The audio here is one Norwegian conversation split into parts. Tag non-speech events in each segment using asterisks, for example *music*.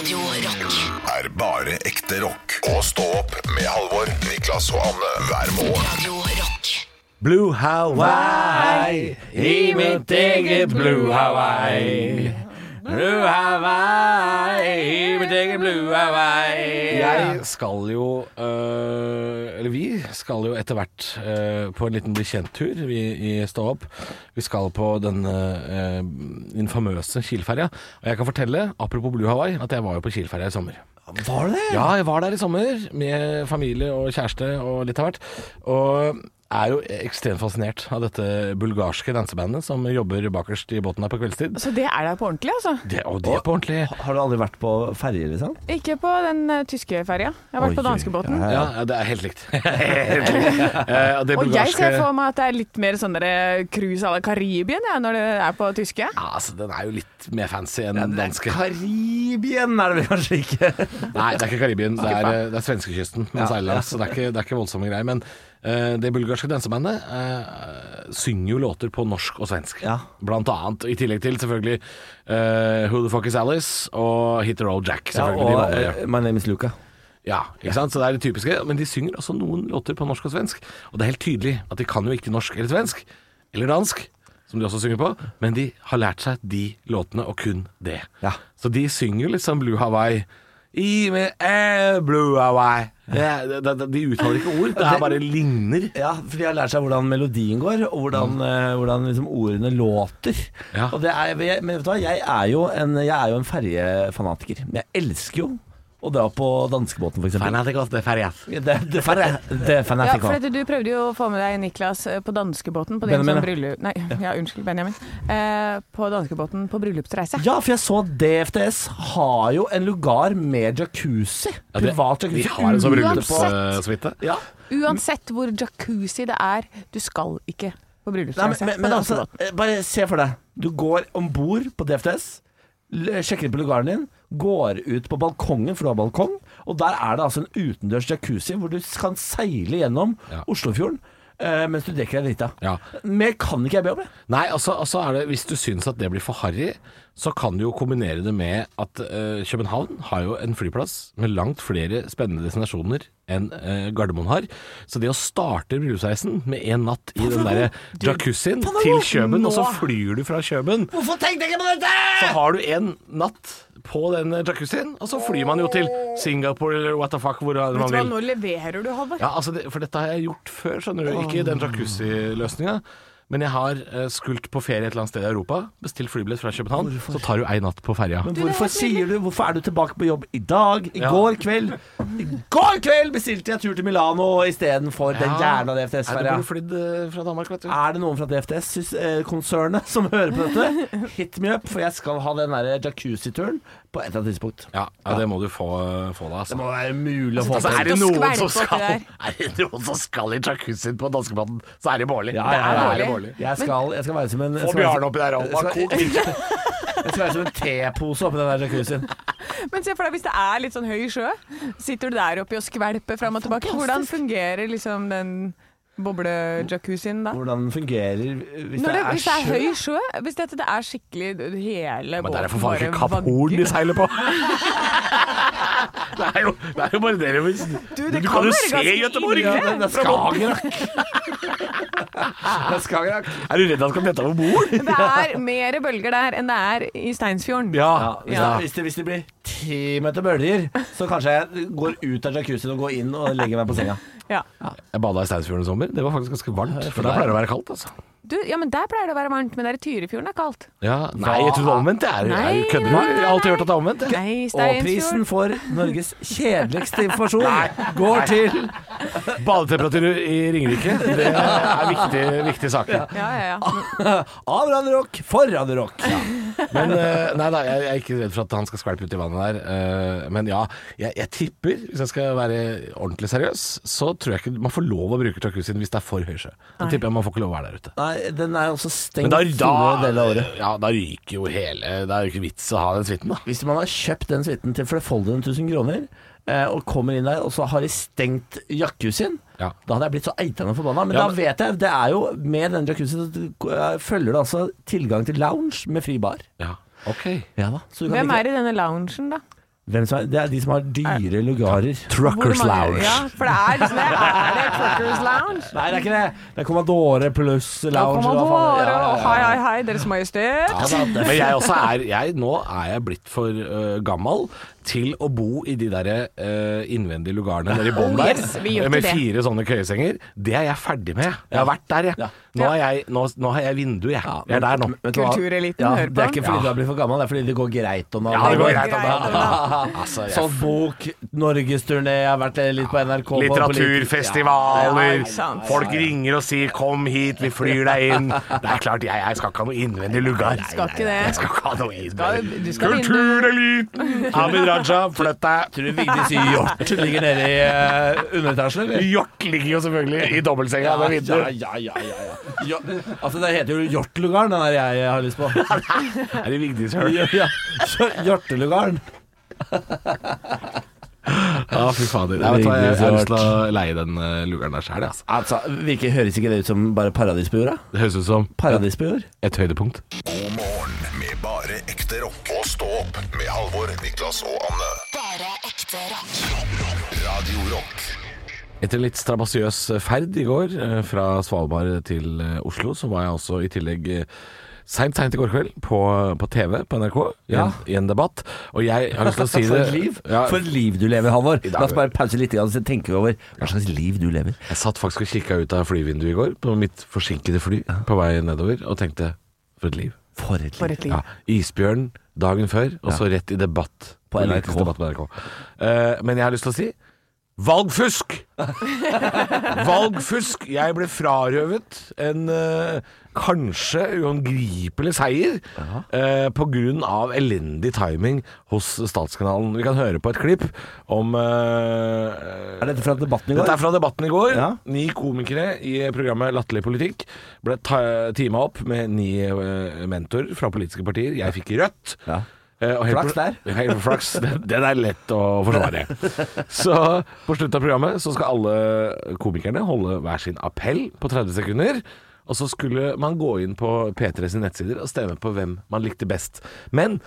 Radio Rock. er bare ekte rock. Og stå opp med Halvor, Niklas og Anne hver morgen. Radio Rock. Blue Hawaii, i mitt eget Blue Hawaii. Blue Hawaii, i mitt eget Blue Hawaii. Jeg skal jo, øh, eller vi skal jo etter hvert eh, på en liten bli kjent-tur vi i Stå opp. Vi skal på den eh, infamøse Kielferja. Og jeg kan fortelle, apropos Blue Hawaii, at jeg var jo på Kielferja i sommer. Var det det? Ja, jeg var der i sommer med familie og kjæreste og litt av hvert. Og er jo ekstremt fascinert av dette bulgarske dansebandet som jobber bakerst i båten her på kveldstid. Så det er der på ordentlig, altså? Det, og det er på ordentlig. Har du aldri vært på ferje, liksom? Ikke på den uh, tyske ferja. Jeg har vært på Oi, danskebåten. ja, Ja, ja, det er helt likt. helt likt. uh, og det Og jeg ser for meg at det er litt mer sånn der cruise à la Karibien ja, når det er på tyske. ja, altså, Den er jo litt mer fancy enn den danske. Karibien er det vel kanskje ikke? Nei, det er ikke Karibien. Det er, eh, det er svenskekysten man Ja. seiler langs. Så det er, ikke, det er ikke voldsomme greier. Men eh, det bulgarske dansebandet eh, synger jo låter på norsk og svensk. Ja. Blant annet. I tillegg til selvfølgelig eh, Who the Fuck Is Alice og Hit the Roll Jack. Ja, og eh, My name is Luca. Ja, ikke sant? Så det er det typiske. Men de synger også noen låter på norsk og svensk. Og det er helt tydelig at de kan jo ikke norsk eller svensk, eller dansk, som de også synger på, men de har lært seg de låtene, og kun det. Ja. Så de synger liksom Blue Hawaii. I med eh, Blue away. Det, det, det, de uttaler ikke ord, det er bare ligner. Ja, for de har lært seg hvordan melodien går, og hvordan, eh, hvordan liksom ordene låter. Ja. Er, men vet du hva, jeg er jo en, jeg er jo en ferjefanatiker. Jeg elsker jo å dra på danskebåten, f.eks. De ferias. Det, det, ferje, det Ja, for Du prøvde jo å få med deg Niklas eh, på danskebåten på din Benjamin, sånn bryllup... Nei, *laughs* ja, unnskyld, Benjamin. Eh, på danskebåten på bryllupsreise. Ja, for jeg så at DFDS har jo en lugar med jacuzzi. Ja, det- Privat jacuzzi. Vi har en sånn bryllupssuite. Ja. Uansett hvor jacuzzi det er, du skal ikke på Nei, men, bryllupsreise men, men altså, eh, bare se for deg. Du går om bord på DFDS, sjekker inn på lugaren din, går ut på balkongen, for du har balkong, og der er det altså en utendørs jacuzzi hvor du kan seile gjennom Ja. Oslofjorden Uh, mens du drikker deg drita. Ja. Mer kan ikke jeg be om. det Nei, altså, altså det, hvis du syns at det blir for harry, så kan du jo kombinere det med at uh, København har jo en flyplass med langt flere spennende destinasjoner enn uh, Gardermoen har. Så det å starte bryllupsreisen med en natt i den derre jacuzzien til Kjøben, og så flyr du fra Kjøben, Hvorfor tenkte jeg ikke på dette?! så har du en natt på den jacuzzien, og så flyr man jo til Singapore eller what the fuck, hvor Vet man du hva, vil. nå leverer du, Halvor. Ja, altså det, for dette har jeg gjort før, skjønner du. Ikke den jacuzzi-løsninga. Men jeg har eh, skult på ferie et eller annet sted i Europa, bestilt flybillett fra København, så tar du ei natt på ferja. Men hvorfor sier du Hvorfor er du tilbake på jobb i dag? I Ja. går kveld I går kveld bestilte jeg tur til Milano istedenfor den jævla Nei, du burde flydd eh, fra Danmark, vet du. Er det noen fra DFTS-konsernet som hører på dette? Hit me up, for jeg skal ha den der jacuzzi-turen på et eller annet tidspunkt. Ja, ja, det må du få, få Det altså. må være mulig å få Altså, til. er det noen som skal. *laughs* Er det noen som skal i jacuzzien på danskebåten, så er det Bårli. Ja, Det ja, er ja. Bårli. Jeg skal, jeg skal være som en Få Bjarne oppi der òg. Jeg skal være som en tepose oppi den der jacuzzien. *laughs* Men se for deg hvis det er litt sånn høy sjø. Sitter du der oppe og skvelper fram og tilbake? Hvordan fungerer liksom den boble-jacuzzien da? Hvordan den fungerer hvis det det, er hvis det er høy sjø, hvis dette det er skikkelig hele Men det er for faen ikke Kapp Horn de seiler på. Det er jo, det er jo bare det hvis, du, det kan kan jo se ganske Göteborg! Ja, det, er Skagerrak. det er Skagerrak. Er du redd han skal dette over bord? Det er mer bølger der enn det er i Steinsfjorden. Ja, Ja. hvis, Det, hvis, det, hvis det blir ti meter bølger, så kanskje jeg går ut av jacuzzien og går inn og legger meg på senga. Ja. Jeg bada i Steinsfjorden i sommer. Det var faktisk ganske varmt. For der pleier det å være kaldt, altså. Du, ja, men der pleier det å være varmt, men der i Tyrifjorden er kaldt. Ja, nei, jeg tror det er omvendt. Er, Nei, er, kødder du? nei, Jeg har alltid hørt at det er omvendt. jeg. Nei, Og prisen for Norges kjedeligste informasjon går til Badetemperatur i Ringerike, det er viktig, viktig sak. Ja, ja, ja. Av Radio Rock for Radio Rock. Men eh, nei da, jeg jeg er ikke redd for at han skal skvelpe ut i vannet der. eh, Men ja, jeg, jeg tipper, hvis jeg skal være ordentlig seriøs, så tror jeg ikke man får lov å bruke jacuzzien hvis det er for høy sjø. Da tipper jeg man får ikke lov å være der ute. Nei, den er også stengt da, store deler av året. ja, da ryker jo hele Det er jo ikke vits å ha den suiten, da. Hvis man har kjøpt den suiten til flerfoldige tusen kroner, eh, og kommer inn der, og så har de stengt jacuzzien, Ja. da hadde jeg blitt så eitende forbanna. Men Ja, da men- vet jeg, det er jo med den jacuzzien så eh, følger det altså tilgang til lounge med fri bar. Ja, ok. Ja da. Så du kan Hvem er i denne loungen, da? Hvem som er, det er de som har dyre lugarer. Truckers Lounge. Ja, for det er liksom det. Er det Truckers Lounge? Nei, det er ikke det. Det er Commodore pluss lounge. Commodore ja, ja, hei, hei, hei, Deres Majestet. Ja, da, det Men jeg også er jeg, Nå er jeg blitt for uh, gammel til å bo i de der uh, innvendige lugarene der i bånn Oh, der. yes, med fire det. sånne køyesenger. Det er jeg ferdig med. Jeg har vært der, jeg. Ja. Nå, er jeg nå, nå har jeg vindu, jeg. Jeg er der nå. Kultureliten ja, hører Det er ikke fordi Ja. du har blitt for gammel, det er fordi det går greit om Ja, det går greit om om dagen. *laughs* Altså, jeg Sånn bok, norgesturné, jeg har vært litt på NRK. Litteraturfestivaler. Folk ringer og sier 'kom hit, vi flyr deg inn'. *laughs* Det er klart, jeg, jeg skal ikke ha noe innvendig lugar. Skal ikke det. Jeg skal ikke ha noe Skal- innvendig. Kultureliten! *laughs* Raja, flytt deg. Tror du Vigdis Hjort ligger nede i uh, underetasjen, eller? Hjort ligger jo selvfølgelig i dobbeltsenga Ja, ja, ja, ja, ja, ja. Altså, det heter jo Hjortlugaren, den der jeg har lyst på. *laughs* Er det Vigdis Høl? Ja, ja. Hjortelugaren. *laughs* Ja, fy fader. Jeg, vet hva, jeg, jeg har lyst til å leie den uh, lugaren der sjøl, altså. Altså, virker, høres ikke det ut som bare paradis på jorda? Det høres ut som Paradis på jord? et høydepunkt. God morgen med bare ekte rock. Stå opp med Halvor, Niklas og Anne. Bare ekte rock. Radio Rock. Etter en litt strabasiøs ferd i går eh, fra Svalbard til eh, Oslo, så var jeg også i tillegg eh, seint, seint i går kveld på, på TV på NRK i, Ja. en, i en debatt. Og jeg har lyst til å si For det et liv Ja, For et liv du lever, Halvor. La oss bare pause litt og tenke over hva slags liv du lever. Jeg satt faktisk og kikka ut av flyvinduet i går på mitt forsinkede fly på vei nedover og tenkte for et liv. For et liv. For et liv. Ja, Isbjørn dagen før, og så rett i debatt. På NRK. Debatt på NRK. Uh, men jeg har lyst til å si valgfusk! *laughs* valgfusk! Jeg ble frarøvet en eh, kanskje uangripelig seier eh, av elendig timing hos Statskanalen. Vi kan høre på et klipp om eh, Er dette fra debatten i går? dette er fra debatten i går. Ja. Ni komikere i programmet Latterlig politikk ble teama opp med ni eh, mentorer fra politiske partier. Jeg fikk rødt. Ja. Eh, og Flaks der. Helt flaks. *laughs* Den, den er lett å forsvare. *laughs* Så på slutten av programmet så skal alle komikerne holde hver sin appell på 30 sekunder. Og så skulle man gå inn på P3 sine nettsider og stemme på hvem man likte best. Men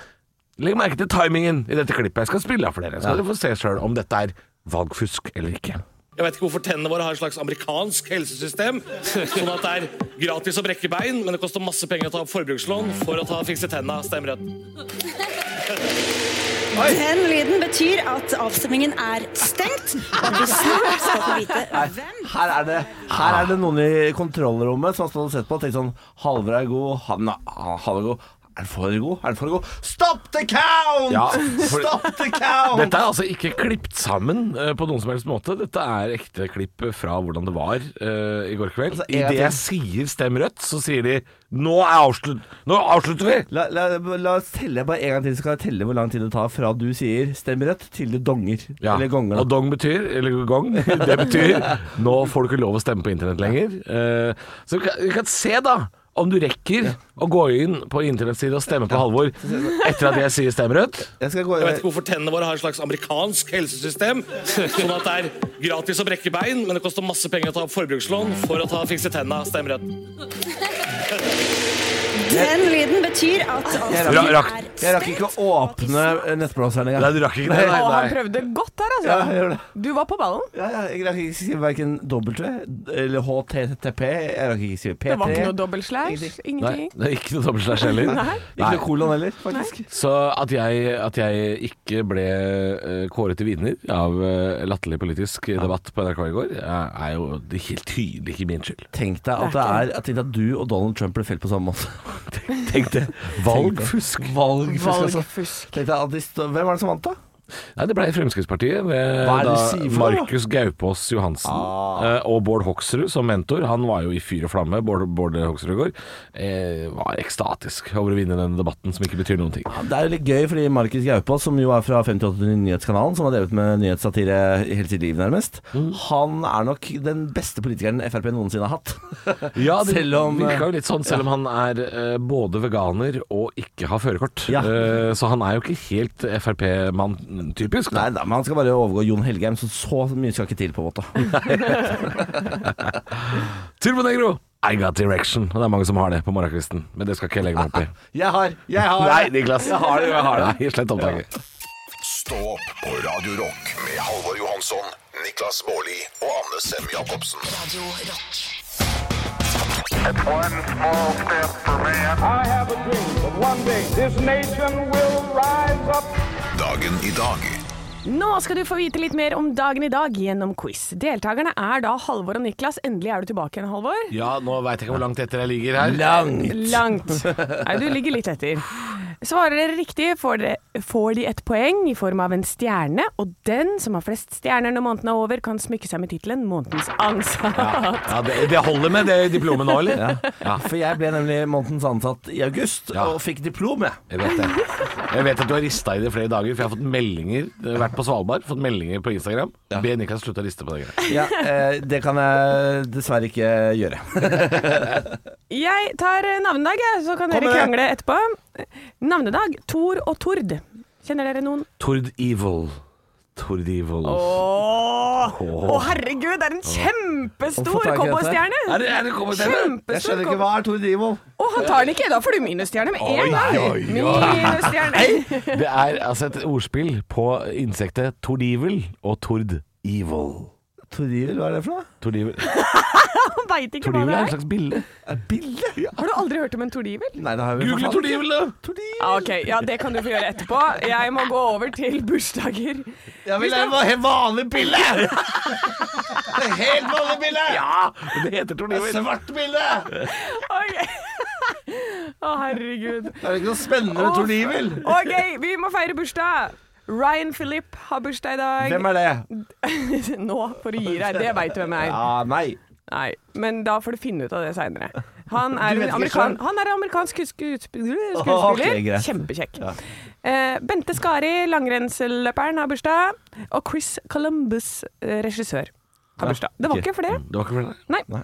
legg merke til timingen i dette klippet. Jeg skal spille av for dere. Så skal dere få se sjøl om dette er valgfusk eller ikke. Jeg vet ikke hvorfor tennene våre har et slags amerikansk helsesystem. Sånn at det er gratis å brekke bein, men det koster masse penger å ta opp forbrukslån for å ta fikse tenna. Stemmer rødt. Den lyden betyr at avstemningen er stengt, og vi snart skal få vite hvem Her er, det, her er det noen i kontrollrommet som har stått og sett på og tenkt sånn Halvor er god, han er, han er god. Er den for god? Er den for god? Stop the count! Ja, for- Stop the count! Dette er altså ikke klippet sammen eh, på noen som helst måte. Dette er ekte klipp fra hvordan det var eh, i går kveld. Altså, en gang Idet jeg sier 'stem rødt', så sier de 'nå, er avslutt, nå avslutter vi'. La, la, la oss telle bare en gang til, så kan jeg telle hvor lang tid det tar fra du sier 'stem rødt' til det donger. Ja. Eller gonger. Og da. dong betyr, eller gong, *laughs* det betyr nå får du ikke lov å stemme på internett lenger. Eh, så vi kan, vi kan se da om du rekker å gå inn på internettsiden og stemme på Halvor etter at jeg sier 'stem rødt'. Jeg Jeg vet ikke hvorfor tennene våre har et slags amerikansk helsesystem. Sånn at det er gratis å brekke bein, men det koster masse penger å ta opp forbrukslån for å ta fikse tenna. Stemmer rødt. Den lyden betyr at Ra- rakk- Jeg rakk ikke å åpne nettbrowseren Nei, du rakk ikke det? Nei, Å, han nei. prøvde godt her, altså. Ja, jeg gjør det. Du var på ballen. Ja, ja, jeg rakk ikke skrive verken W eller HTTP. Jeg rakk ikke skrive P3. Det var ikke noe dobbeltslash. Ingenting. Nei, Ingenting. det er ikke noe dobbeltslash heller. Nei. Ikke noe kolon heller, faktisk. Så at jeg, at jeg ikke ble eh, kåret til vinner av uh, latterlig politisk debatt på NRK i går, er, er jo det helt tydelig ikke min skyld. Tenk deg at, det er, at, tenk deg at du og Donald Trump ble felt på samme måte. Tenk det. Valgfusk. Valgfusk, altså. Hvem var det som vant, da? Nei, det ble Fremskrittspartiet ved da? Markus Gaupås Johansen Ah. eh, og Bård Hoksrud som mentor. Han var jo i fyr og flamme, Bård, Bård Hoksrud i går. Eh, var ekstatisk over å vinne den debatten som ikke betyr noen ting. Det er jo litt gøy, fordi Markus Gaupås, som jo er fra 58 Nyhetskanalen, som har drevet med nyhetssatire hele sitt liv, nærmest, han er nok den beste politikeren Frp noensinne har hatt. *laughs* Ja, det Selv om- virka jo litt sånn, selv om han er eh, både veganer og ikke har førerkort. Ja. Eh, så han er jo ikke helt Frp-mann typisk. Nei, Da. men han skal bare overgå Jon Helgheim, så så mye skal ikke til, på en måte. Turbo Negro, I got direction. Og det er mange som har det på morgenkvisten, men det skal ikke jeg legge meg opp i. *laughs* Jeg har! Jeg har! Nei, Niklas. Jeg har det, jeg har det. Nei, slett opptaket. Stå Stå opp på Radio Rock med Halvor Johansson, Niklas Baarli og Anne Sem Jacobsen. Radio Rock. One small step for man. I have a dream that one day this nation will rise up. Dagen i dag Nå skal du få vite litt mer om dagen i dag gjennom quiz. Deltakerne er da Halvor og Niklas. Endelig er du tilbake igjen, Halvor. Ja, nå veit jeg ikke hvor langt etter jeg ligger her. Langt. Langt. *laughs* Nei, du ligger litt etter. Svarer dere riktig, får, dere, får de et poeng i form av en stjerne, og den som har flest stjerner når måneden er over, kan smykke seg med tittelen 'Månedens ansatt'. Ja, det, det holder med det diplomet nå, eller? Ja. For jeg ble nemlig månedens ansatt i august, Ja. og fikk diplom, jeg. Jeg vet det. Jeg vet at du har rista i det flere dager, for jeg har fått meldinger har vært på Svalbard, fått meldinger på Instagram. Be Niklas slutte å riste på det greia. Ja, eh, det kan jeg dessverre ikke gjøre. Jeg tar eh, navnedag, så kan dere krangle etterpå. Navnedag Tor og Tord. Kjenner dere noen? Tord Evil. Tord Evil. Åh, Å, herregud, det er en kjempestor cowboystjerne! Er det, er det til? Jeg skjønner ikke hva er Tord Evil. Å, han tar den ikke! Da får du minusstjerne med en gang. Minusstjerne. Det er altså et ordspill på insektet Tord Evil og Tord Evil. Tord Evil, hva er det for noe? Tordivel Han *laughs* veit ikke hva Evil det er en er. slags bille. Bilde? Har du aldri hørt om en tordivel? Nei, det har vi Google Tordivel da! Tordivel! Ok, ja, det kan du få gjøre etterpå. Jeg må gå over til bursdager. Jeg vil ha en vanlig bilde! En helt vanlig bilde! Ja, det heter Tord en Svart bilde! Ok. Å, herregud. Det er ikke noe spennende med Tordivel. OK, vi må feire bursdag. Ryan Philip har bursdag i dag. Hvem er det? *laughs* Nå, for å gi deg. Det veit du hvem er. Ja, meg. Nei, men da får du finne ut av det seinere. Han han er amerikansk skuesp- skuespiller. Greit. Kjempekjekk. Eh, Bente Skari, langrennsløperen, har bursdag. Og Chris Columbus, eh, regissør, har bursdag. Det var ikke flere. Det var ikke for det? Nei.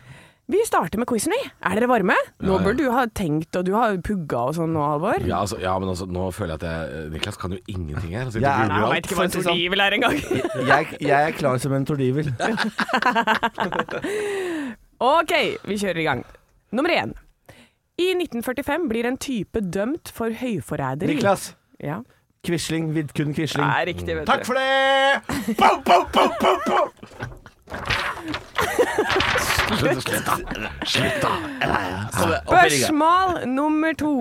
Vi starter med quizen, vi. Er dere varme? Nå bør du ha tenkt, og du har pugga og sånn nå, Halvor. Ja, altså, ja, men altså, nå føler jeg at jeg Niklas kan jo ingenting her. Altså, Jeg Nei, alt. veit ikke hva en tordivel er engang. *laughs* Jeg, jeg er klar som en tordivel. *laughs* OK, vi kjører i gang. Nummer én. I 1945 blir en type dømt for høyforræderi. Niklas. Ja, Quisling. Vidkun Quisling. riktig, vet du. Takk for det! Bow, bow, bow, bow, pow. *laughs* Slutt, slutt, da. Slutt, da. Spørsmål nummer to.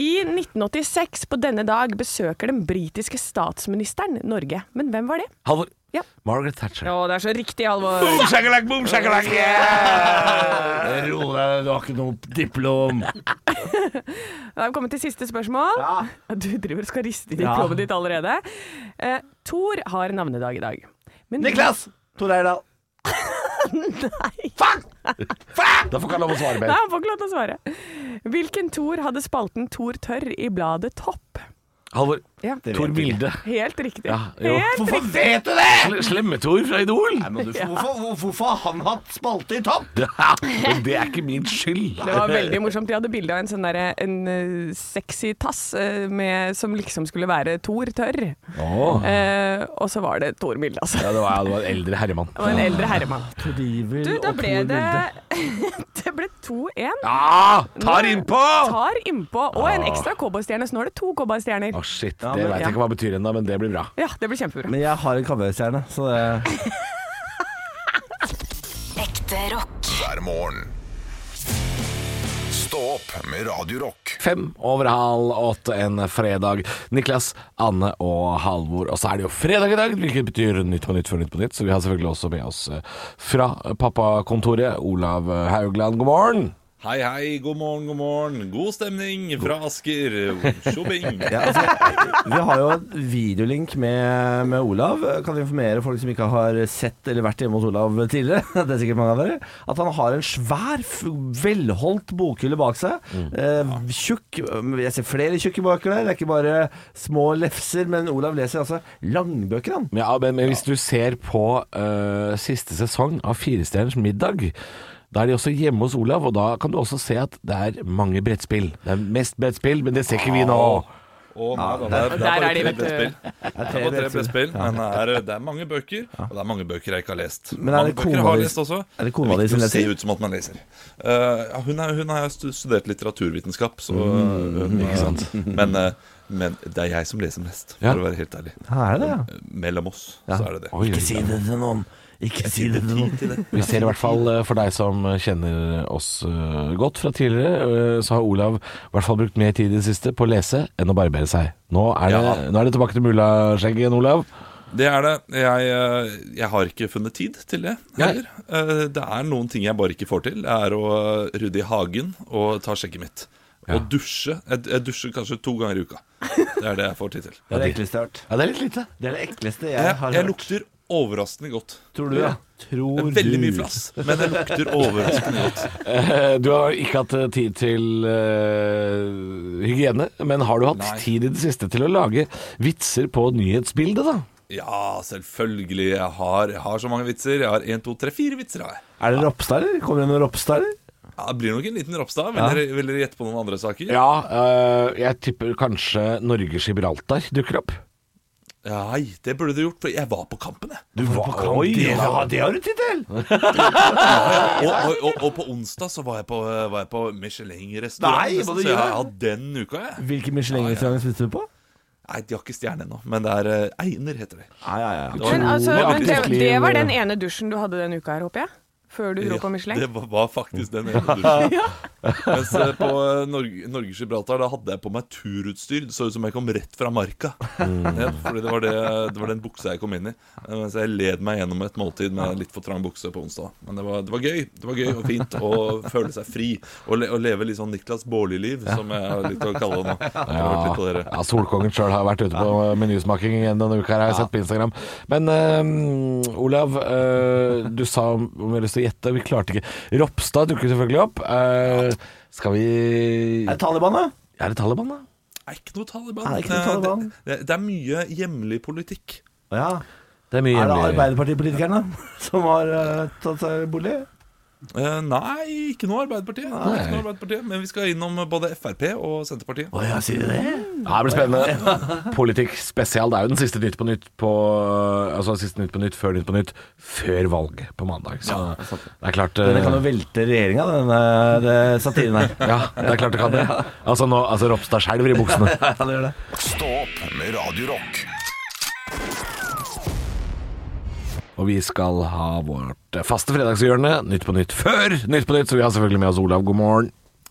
I 1986 på denne dag besøker den britiske statsministeren Norge. Men hvem var det? Halvor. Ja. Margaret Thatcher. Å, det er så riktig, Halvor. Boom, shakalak, boom, shakalak, yeah! Ro deg, du har ikke noe diplom. *laughs* Da har vi kommet til siste spørsmål. Ja. Du driver og skal riste i Ja. diplomet ditt allerede. Uh, Thor har navnedag i dag. Men Niklas! Tor Eirdal. Nei. Da får ikke han lov å svare Nei, han får ikke lov til å svare. Hvilken Thor hadde spalten Thor tørr i bladet Topp? Halvor. Ja. Tor Milde. Helt riktig. Ja. Helt Hvorfor riktig. vet du det?! Slemme-Tor fra Idol. Nei, men du, hvorfor, hvor- hvorfor har han hatt spalte i topp? *laughs* Ja, det er ikke min skyld. Det var veldig morsomt. De hadde bilde av en sånn derre en eh, sexy tass eh, med, som liksom skulle være Thor tørr. Oh. Eh, og så var det Thor Milde, altså. Ja, det var, det var en eldre herremann. Det var en eldre herremann. Tor Du, da ble det *laughs* Det ble 2-1. Ja! Tar innpå! Tar innpå. Og en ekstra cowboystjerne, så nå er det to cowboystjerner. Å, shit. Ja, Det men- veit jeg ikke hva betyr ennå, men det blir bra. Ja, det blir kjempebra. Men jeg har en cowboystjerne, så det *laughs* Ekte rock. hver morgen. Stå opp med Radiorock. Fem over halv åtte en fredag. Niklas, Anne og Halvor. Og så er det jo fredag i dag, hvilket betyr Nytt på nytt før Nytt på nytt. Så vi har selvfølgelig også med oss eh, fra pappakontoret Olav Haugland. God morgen! Hei, hei, god morgen, god morgen. God stemning fra Asker. Tjobing. *laughs* ja, altså, Vi har jo en videolink med, med Olav. Kan informere folk som ikke har sett eller vært hjemme hos Olav tidligere, *laughs* det er sikkert mange av dere, at han har en svær, velholdt bokhylle bak seg. Eh, tjukk Jeg ser flere tjukke bøker der. Det er ikke bare små lefser, men Olav leser altså langbøker, han. Ja, men, men hvis du ser på uh, siste sesong av Firestjerners middag da er de også hjemme hos Olav, og da kan du også se at det er mange brettspill. Det er mest brettspill, men det ser ikke vi nå. Nei, da, det, er, *laughs* det er bare er tre brettspill. Det er tre brettspill, men det er, det er mange bøker, og det er mange bøker jeg ikke har lest. Men er det kona har di- som lest også. er det kona viktig å se ut som at man leser. Uh, ja, hun, er, hun har studert litteraturvitenskap, så Mm, hun, ikke sant. *laughs* Men uh, Men det er jeg som leser mest, for Ja. å være helt ærlig. Er det det, ja? Mellom oss, så er det det. Oi, Ikke si det til noen. Ikke si det til noen. Vi ser i hvert fall eh, for deg som kjenner oss eh, godt fra tidligere, eh, så har Olav i hvert fall brukt mer tid i det siste på å lese enn å barbere seg. Nå er det, Ja. nå er det tilbake til mullaskjegget igjen, Olav. Det er det. Jeg, eh, jeg har ikke funnet tid til det heller. Nei. Det er noen ting jeg bare ikke får til. Det er å eh, rydde i hagen og ta skjegget mitt. Og dusje. Jeg, jeg dusjer kanskje to ganger i uka. Det er det jeg får tid til. Det er det ekleste jeg har hørt. Ja, det er litt lite. Det er det ekleste jeg, Jeg, har jeg hørt. lukter overraskende godt. Tror du, ja? Tror Det er veldig du. mye flass, men det lukter overraskende godt. Eh, Du har ikke hatt eh, tid til uh, hygiene, men har du hatt Nei. tid i det siste til å lage vitser på nyhetsbildet, da? Ja, selvfølgelig. Jeg har, jeg har så mange vitser. Jeg har én, to, tre, fire vitser. har jeg. Er det Ropstad, eller? Kommer det noen Ropstad, eller? Ja, det blir nok en liten Ropstad. Vil, dere, vil dere gjette på noen andre saker? Ja, eh, jeg tipper kanskje Norge-Gibraltar dukker opp. Nei, det burde du gjort, for jeg var på kampen, jeg. Du var på Oi, det, ja, det har du tid til! *laughs* Og, og, og, og på onsdag så var jeg på, var jeg på Michelin-restaurant. Nei, det, så du jeg har hatt den uka, jeg. Hvilken Michelin-restaurant spiste du på? Nei, de har ikke stjerne ennå, men det er eh, Einer, heter det. Ja, ja, ja. Men altså, det var men det, det var den ene dusjen du hadde den uka her, håper jeg? Før du dro på Michelin? Det var, faktisk den *laughs* ene dusjen. Mens eh, på eh, Norge, Norges Gibraltar, da hadde jeg på meg turutstyr. Det så ut som jeg kom rett fra marka. Ja, fordi det var, det, det var den buksa jeg kom inn i. Eh, Mens jeg led meg gjennom et måltid med litt for trang bukse på onsdag. Men det var, det var gøy. Det var gøy og fint å føle seg fri. Og, le, og leve litt sånn Niklas Baarli-liv, som jeg har litt å kalle det nå. Jeg dere. Ja, Solkongen sjøl har vært ute på menysmaking igjen denne uka, her, har jeg sett på Instagram. Men um, Olav, uh, du sa om vi gjette. Vi klarte ikke. Ropstad dukker selvfølgelig opp. Uh, skal vi Er det Taliban, da? Er det Taliban, da? Er ikke noe Taliban. Er det ikke noe Taliban? Det, det, det er mye hjemlig politikk. Ja. Det er mye Er det. Arbeiderpartipolitikerne *laughs* som har uh, tatt seg bolig? Eh, nei, ikke noe Arbeiderpartiet. Ikke noe Arbeiderpartiet. Men vi skal innom både Frp og Senterpartiet. Å ja, sier du det? Ja, det blir spennende. *laughs* Politikk spesial. Det er jo den siste Nytt på Nytt på Altså siste Nytt på Nytt før Nytt på Nytt før valget på mandag. Så det er klart Denne kan eh, jo velte regjeringa, denne det satiren her. *laughs* Ja, det er klart det kan det. *laughs* Altså, nå, altså Ropstad skjelver i buksene. Ja, det gjør det. Stå opp med Radio Og vi skal ha vårt faste fredagshjørne, Nytt på Nytt før Nytt på Nytt. Så vi har selvfølgelig med oss Olav. God morgen.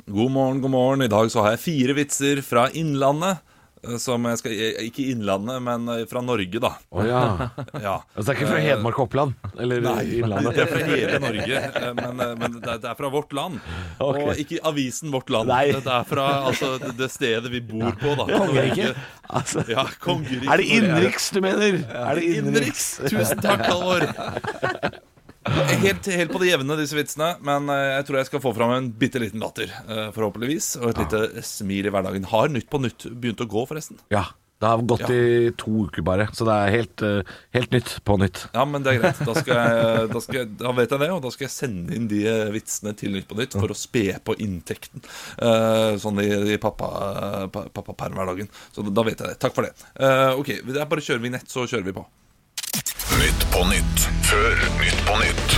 God morgen, god morgen. I dag så har jeg fire vitser fra Innlandet. Eh, Som jeg skal eh, Ikke Innlandet, men eh, fra Norge, da. Oh, ja. *laughs* Ja. Altså, det er ikke fra Hedmark og Oppland? Eller Nei, Innlandet? det er fra hele Norge, men, men det er- det er fra vårt land. Okay. Og ikke avisen Vårt Land. Nei. Det er fra altså, det- det stedet vi bor på, da. Kongeriket? Altså, Ja, kongeriket. er det innenriks du mener? Er det Innenriks. Tusen takk, Halvor. *laughs* Helt, helt på det jevne, disse vitsene. Men eh, jeg tror jeg skal få fram en bitte liten latter, eh, forhåpentligvis. Og et lite smil i hverdagen. Har Nytt på Nytt begynt å gå, forresten? Ja. Det har gått Ja. i to uker bare, så det er helt, eh, helt nytt på nytt. Ja, men det er greit. Da, skal jeg, da, skal jeg, da vet jeg det, og da skal jeg sende inn de vitsene til Nytt på Nytt for å spe på inntekten. sånn i, i pappa, pa- pappapermhverdagen. Så da vet jeg det. Takk for det. Ok, det er bare kjører vi nett, så kjører vi på. Nytt på nytt før Nytt på nytt.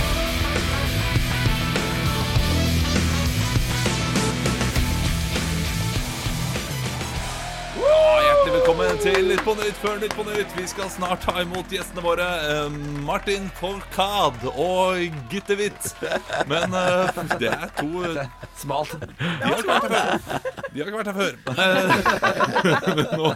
Ja, hjertelig velkommen til Nytt på Nytt før Nytt på Nytt. Vi skal snart ta imot gjestene våre. eh, Martin Folkad og Gittehvitt. Men eh, det er to eh, Smalt. De har ikke vært her før. De har ikke vært her før. *laughs* Eh, *laughs* Men, nå,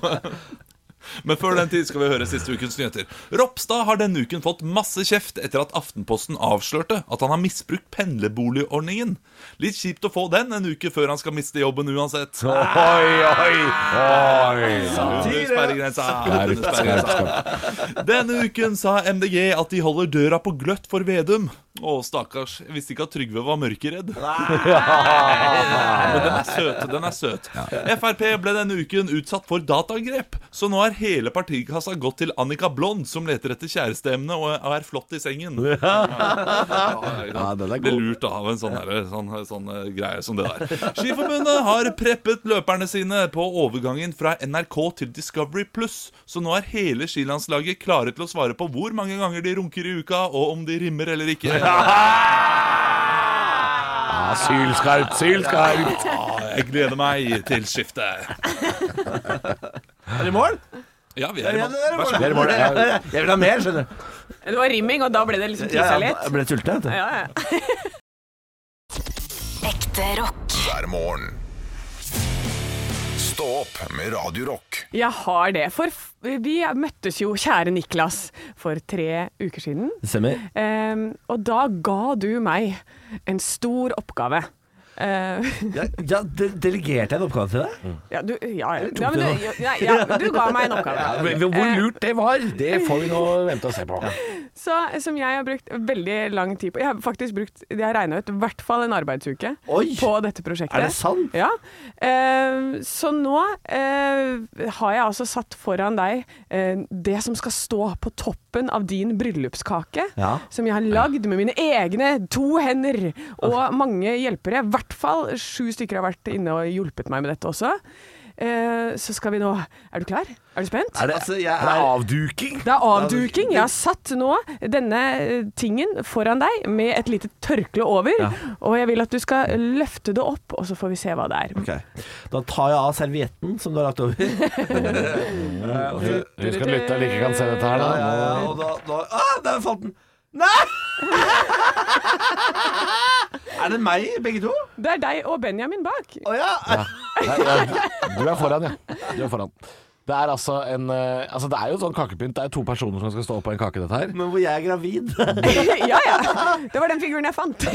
men før den tid skal vi høre siste ukens nyheter. Ropstad har denne uken fått masse kjeft etter at Aftenposten avslørte at han har misbrukt pendlerboligordningen. Litt kjipt å få den en uke før han skal miste jobben uansett. Oi, oi, oi. Under sperregrensa. Under sperregrensa. Denne uken sa MDG at de holder døra på gløtt for Vedum. Å, stakkars. Jeg visste ikke at Trygve var mørkeredd. *laughs* Men den er søt. Den er søt. Frp ble denne uken utsatt for dataangrep, så nå er hele partikassa gått til Annika Blond, som leter etter kjæresteemne og er flott i sengen. Ja, *laughs* den er Ble god. lurt av en sånn, her, sånn, sånn eh, greie som det der. *laughs* Skiforbundet har preppet løperne sine på overgangen fra NRK til Discovery Pluss, så nå er hele skilandslaget klare til å svare på hvor mange ganger de runker i uka, og om de rimmer eller ikke. Ja, sylskarpt, sylskarpt. Jeg gleder meg til skiftet. Er det mål? Ja, vi er i mål. Vær så god. Jeg vil ha mer, skjønner du. Det var rimming, og da ble det liksom Ja, tissa ja, litt. jeg ble sulten, vet du. Ja, ja. Ekte rock. hver morgen. Stå opp med Radio Rock. Jeg har det. For vi møttes jo, kjære Niklas, for tre uker siden. Det stemmer. Ehm, og da ga du meg en stor oppgave. Eh, Ja, ja delegerte jeg en oppgave til deg? ja, du, ja, ja. ja, men du ja, ja, du ga meg en oppgave. Hvor lurt det var, det får vi nå vente og se på. Så, som jeg har brukt veldig lang tid på. Jeg har faktisk brukt, jeg har regna ut, i hvert fall en arbeidsuke Oi! på dette prosjektet. Er det sant? Ja. Eh, så nå eh, har jeg altså satt foran deg eh, det som skal stå på toppen av din bryllupskake. Ja. Som jeg har lagd med mine egne to hender og mange hjelpere. I hvert fall sju stykker har vært inne og hjulpet meg med dette også. Eh, så skal vi nå Er du klar? Er du spent? Er det, Altså, jeg er det er- avduking? Det er avduking. Jeg har satt nå denne eh, tingen foran deg med et lite tørkle over. Og jeg vil at du skal løfte det opp, og så får vi se hva det er. Okay. Da tar jeg av servietten som du har lagt over. *laughs* Husk at lytteren ikke kan se dette her, ja, da. ja, ja, og da, da ah, Der falt den! Nei! er det meg, begge to? Det er deg og Benjamin bak. Å ja. Nei, nei, Du er foran, ja. Du er foran. Det er altså en eh, Altså det er jo sånn kakepynt. Det er to personer som skal stå på en kake, dette her. Men hvor jeg er gravid. *laughs* ja, ja. Det var den figuren jeg fant.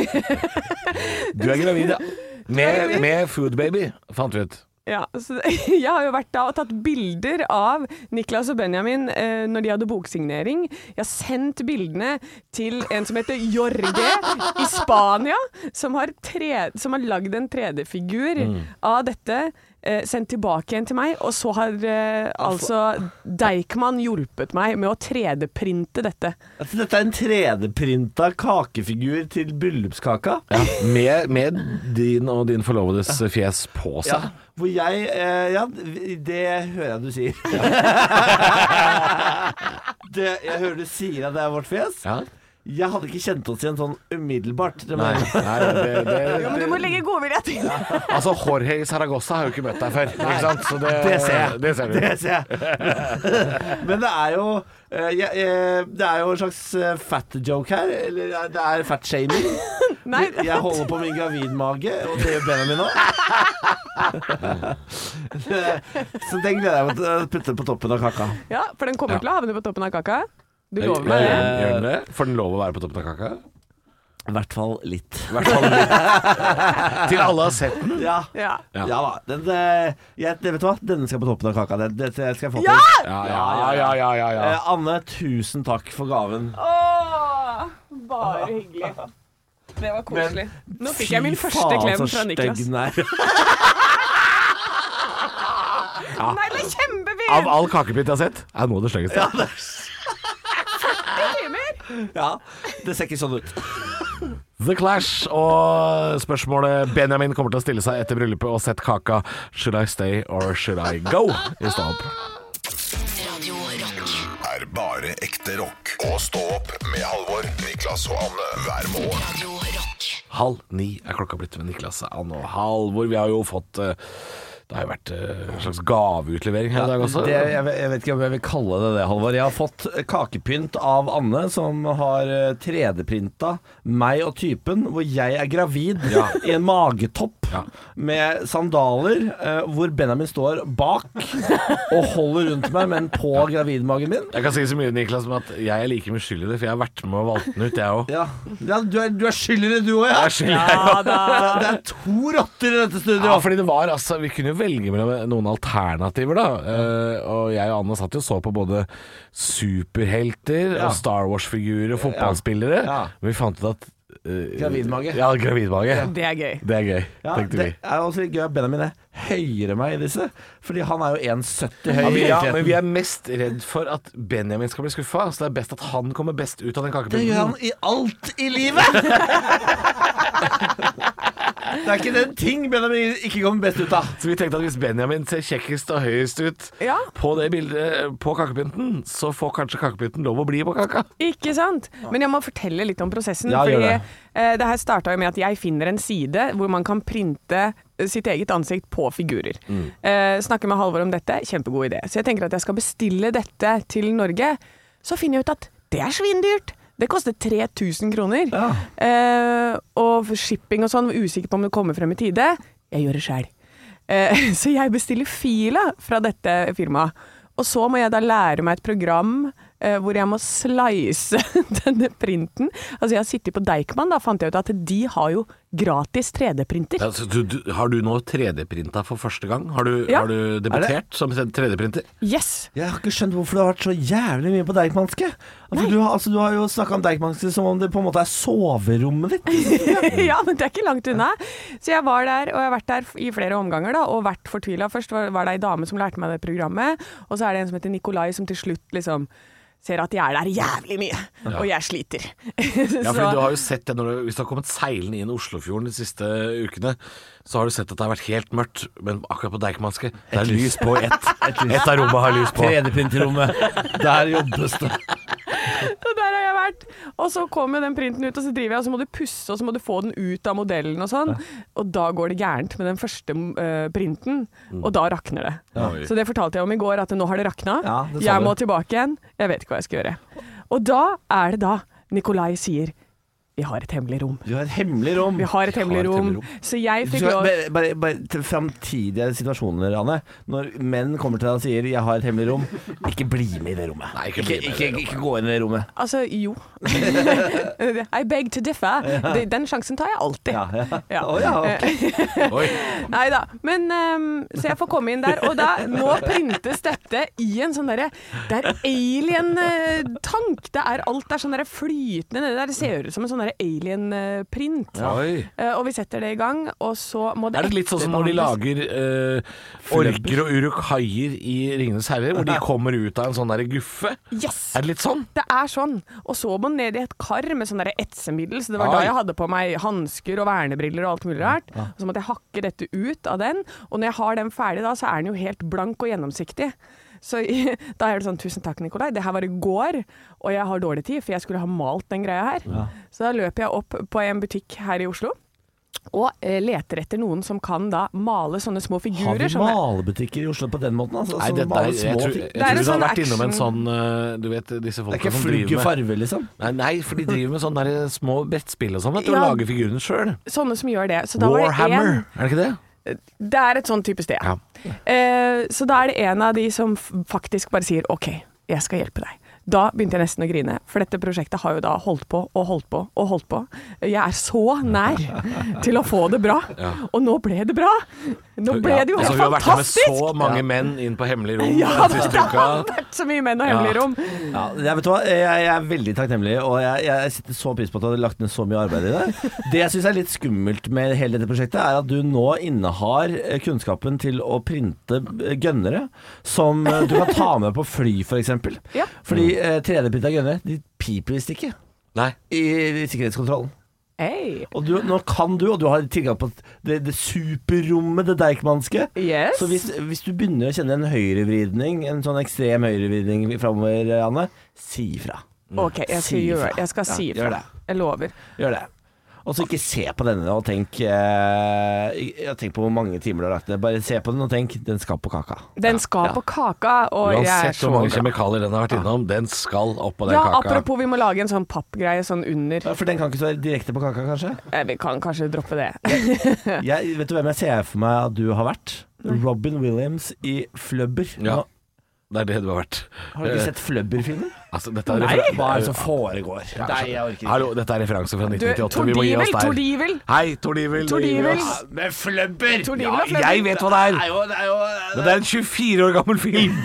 Du er gravid, ja. Med, *laughs* med Food Baby, fant vi ut. Ja, så *laughs* jeg har jo vært da og tatt bilder av Niklas og Benjamin eh, når de hadde boksignering. Jeg har sendt bildene til en som heter Jorge i Spania, som har, tre, som har lagd en 3D-figur av dette. Eh, sendt tilbake igjen til meg, og så har eh, altså Deichman hjulpet meg med å 3D-printe dette. Altså, dette er en 3D-printa kakefigur til bryllupskaka. Ja, med, med din og din forlovedes fjes på Ja, seg. hvor jeg eh, Ja, det hører jeg du sier. *laughs* det, jeg hører du sier at det er vårt fjes. Ja. Jeg hadde ikke kjent oss igjen sånn umiddelbart. Det Nei, nei det, det, Jo, men du må legge godvilje til. Altså, Jorge Saragossa har jo ikke møtt deg før, ikke sant? Så det, Det ser jeg. Det ser. Det ser jeg. *laughs* Men det er jo eh, jeg, Det er jo en slags eh, fat joke her. Eller eh, det er fat shaming. *laughs* Nei, Jeg holder på min gravidmage, og det gjør Benjamin òg. *laughs* Så den gleder jeg meg til å putte på toppen av kaka. Ja, for den kommer Ja. til å havne på toppen av kaka. Du lover Gjør meg det? gjør den det? Får den lov å være på toppen av kaka? I hvert fall litt. I hvert fall litt. *laughs* Til alle har sett den. Ja. Ja. Ja. Ja da. Den, eh, jeg, det- vet du hva? Denne skal på toppen av kaka. Det, det skal jeg få til. Ja! Ja, ja, ja, ja, ja, ja. Eh, Anne, tusen takk for gaven. Åh, bare hyggelig. Det var koselig. Nå fikk jeg min Fy første faen, klem så fra Niklas. stygg den er. *laughs* Nei, det er kjempefint! Av all kakepynt jeg har sett, er nå det styggeste. Ja, det ser ikke sånn ut. The Clash og spørsmålet Benjamin kommer til å stille seg etter bryllupet og sett kaka Should I stay or should I go? i Stå opp. Radio Rock. Er bare ekte rock. Og stå opp med Halvor, Niklas og Anne hver morgen. Radio Rock. Halv ni er klokka blitt med Niklas, Anne og Halvor. Vi har jo fått eh, Det har jo vært eh, en slags gaveutlevering her i dag også. Det, jeg, vet- jeg vet ikke om jeg vil kalle det det, Halvor. Jeg har fått kakepynt av Anne, som har eh, 3D-printa meg og typen, hvor jeg er gravid *laughs* i en magetopp Ja. med sandaler, eh, hvor Benjamin står bak og holder rundt meg, men på gravidmagen min. Jeg kan si så mye, Niklas, som at jeg er like uskyldig skyld i det, for jeg har vært med og valgt den ut, jeg òg. Ja, ja du, er, du er skyld i det, du òg, ja. Ja òg. Det er to rotter i dette studioet. Ja, fordi det var altså Vi kunne jo velge mellom noen alternativer, da. Uh, og jeg og Anna satt jo og så på både superhelter Ja. og Star Wars-figurer og fotballspillere. Ja. Men vi fant ut at eh, Gravidmage. Ja, gravidmage. Det er gøy. Det er gøy, Ja, tenkte det vi. er også litt gøy at Benjamin er høyere meg i disse, fordi han er jo 1,70 høy. Ja, ja, men vi er mest redd for at Benjamin skal bli skuffa. Så det er best at han kommer best ut av den Det gjør han i alt i livet! *laughs* det er ikke den ting Benjamin ikke kommer best ut av. Så vi tenkte at hvis Benjamin ser kjekkest og høyest ut Ja. på det bildet på kakepynten, så får kanskje kakepynten lov å bli på kaka. Ikke sant? Men jeg må fortelle litt om prosessen. Ja, fordi det. eh, det her starta jo med at jeg finner en side hvor man kan printe sitt eget ansikt på figurer. Eh, snakker med Halvor om dette, kjempegod idé. Så jeg tenker at jeg skal bestille dette til Norge. Så finner jeg ut at det er svindyrt. Det koster 3000 kroner. Eh, og shipping og sånn, usikker på om det kommer frem i tide. Jeg gjør det sjæl. Eh, *laughs* så jeg bestiller fila fra dette firmaet. Og så må jeg da lære meg et program hvor jeg må slice *laughs* denne printen. Altså jeg har sittet på Deichman, da fant jeg ut at de har jo gratis 3D-printer. Ja, så du, du, har du nå 3D-printa for første gang? Har du, Ja. har du debutert som 3D-printer? Yes! Jeg har ikke skjønt hvorfor det har vært så jævlig mye på Deichmanske. Altså, du, har- altså, du har jo snakka om Deichmanske som om det på en måte er soverommet ditt. *laughs* ja, men det er ikke langt unna. Så jeg var der, og jeg har vært der i flere omganger, da, og vært fortvila. Først var, var det ei dame som lærte meg det programmet, og så er det en som heter Nikolai, som til slutt liksom ser at jeg er der jævlig mye, og jeg sliter. Ja, *laughs* for du har jo sett det når du, Hvis du har kommet seilende inn Oslofjorden de siste ukene, så har du sett at det har vært helt mørkt, men akkurat på Deichmanske Det er lys på ett. Ett av rommene har lys på. *laughs* 3D-printerrommet. Der jobbes det. *laughs* Vært. Og så kommer den printen ut, og så driver jeg, og så må du pusse, og så må du få den ut av modellen og sånn. Og da går det gærent med den første uh, printen, og da rakner det. Oi. Så det fortalte jeg om i går, at nå har det rakna. Ja, det jeg må tilbake igjen. Jeg vet ikke hva jeg skal gjøre. Og da er det da Nikolai sier vi har et hemmelig rom. Du har et hemmelig rom. Vi har et hemmelig rom. Så jeg fikk lov bare, bare, bare til framtidige situasjoner, Anne. Når menn kommer til deg og sier 'jeg har et hemmelig rom', ikke bli med i det rommet. Nei, ikke ikke, bli med i ikke, det ikke gå inn i det rommet. Altså, jo. *laughs* I beg to differ. Det- Den sjansen tar jeg alltid. Ja, ja. Ja. Å, ja, ok. *laughs* Oi. Nei da. Men ehm, Så jeg får komme inn der, og da Nå printes dette i en sånn derre Det er alien-tank. Det er alt er sånn derre flytende nedi der. Det ser ut som en sånn derre alien-print. Ja. Uh, og vi setter det i gang, og så må det Er det litt sånn som når de lager uh, orker og uruk-haier i Ringenes herre, hvor de kommer ut av en sånn derre guffe? Yes! Er det litt sånn? Det er sånn. Og så må den ned i et kar med sånn derre etsemiddel. Så det var Oi. da jeg hadde på meg hansker og vernebriller og alt mulig rart. Og så måtte jeg hakke dette ut av den. Og når jeg har den ferdig da, så er den jo helt blank og gjennomsiktig. Så *laughs* da er det sånn Tusen takk, Nikolai. Det her var i går, og jeg har dårlig tid, for jeg skulle ha malt den greia her. Så da løper jeg opp på en butikk her i Oslo. Og eh, leter etter noen som kan da male sånne små figurer. Har vi som er- malebutikker i Oslo på den måten? Altså, Nei, det, dette maler er, jeg tror, jeg Det er tror du sånn har vært innom en sånn uh, Du vet disse Det er folka ikke som flugge driver med farve, liksom? Nei, nei, for de driver med sånne der små brettspill og sånn, vet du, Ja. og lager figurene sjøl. Sånne som gjør det. Så da var det Warhammer, en- er det ikke det? Det er et sånn type sted. Ja. Eh, så da er det en av de som faktisk bare sier OK, jeg skal hjelpe deg. Da begynte jeg nesten å grine, for dette prosjektet har jo da holdt på og holdt på og holdt på. Jeg er så nær til å få det bra, og nå ble det bra! Nå ble det jo altså, fantastisk! vi har vært med så mange menn inn på hemmelig rom Ja, den siste det uka. har vært så mye menn og hemmelig rom. Ja, jeg, vet du hva? Jeg, jeg er veldig takknemlig, og jeg, jeg setter så pris på at du har lagt ned så mye arbeid i det. Det jeg syns er litt skummelt med hele dette prosjektet, er at du nå innehar eh, kunnskapen til å printe eh, gønnere som eh, du kan ta med på fly, f.eks. For Ja. Fordi eh, 3D-printa gønnere, de piper visst ikke Nei. i, i sikkerhetskontrollen. Hey. Og du, nå kan du, og du har tilgang på det, det superrommet, det Deichmanske. Yes. Så hvis, hvis du begynner å kjenne en høyrevridning, en sånn ekstrem høyrevridning framover, Anne, si ifra. OK, jeg Si skal gjøre ifra. Jeg skal Ja, si ifra. det. Jeg lover. Gjør det. Og så ikke se på denne og tenk eh, Tenk på hvor mange timer du har lagt ned. Bare se på den og tenk den skal på kaka. Den skal Ja. på kaka, og jeg er Uansett så hvor mange kjemikalier den har vært innom, den skal opp på den Ja, kaka. apropos, vi må lage en sånn pappgreie sånn under. Ja, For den kan ikke stå direkte på kaka, kanskje? Eh, Vi kan kanskje droppe det. Jeg, vet du hvem jeg ser for meg at du har vært? Robin Williams i Flubber. Ja. Det er det du har vært. Har du ikke sett Flubber-filmen? Altså, dette er Nei, refer- hva er det som foregår? Ja, Nei, jeg orker ikke. Hallo, dette er referanse fra 1998. Vi må gi oss Tordivel, der. Tordivel. Hei, Tordivel. Tordivel. Vi oss. Flubber! Tordivel Ja, og Flubber. jeg vet hva det er. Det er jo, det er jo Men det er en 24 år gammel film.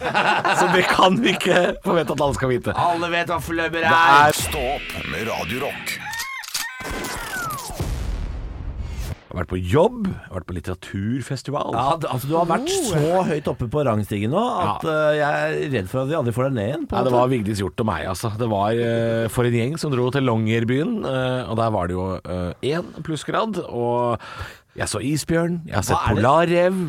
*laughs* Så det kan vi ikke forvente at alle skal vite. Alle vet hva Flubber Det er. er Stå opp med Radio Rock. Jeg har vært på jobb, jeg har vært på litteraturfestival. Ja, altså Du har vært så høyt oppe på rangstigen nå at eh, jeg er redd for at vi aldri får deg ned igjen. Nei, det var Vigdis Hjorth og meg, altså. Det var uh, for en gjeng som dro til Longyearbyen, Uh, og der var det jo én plussgrad. Og jeg så isbjørn, jeg har sett polarrev.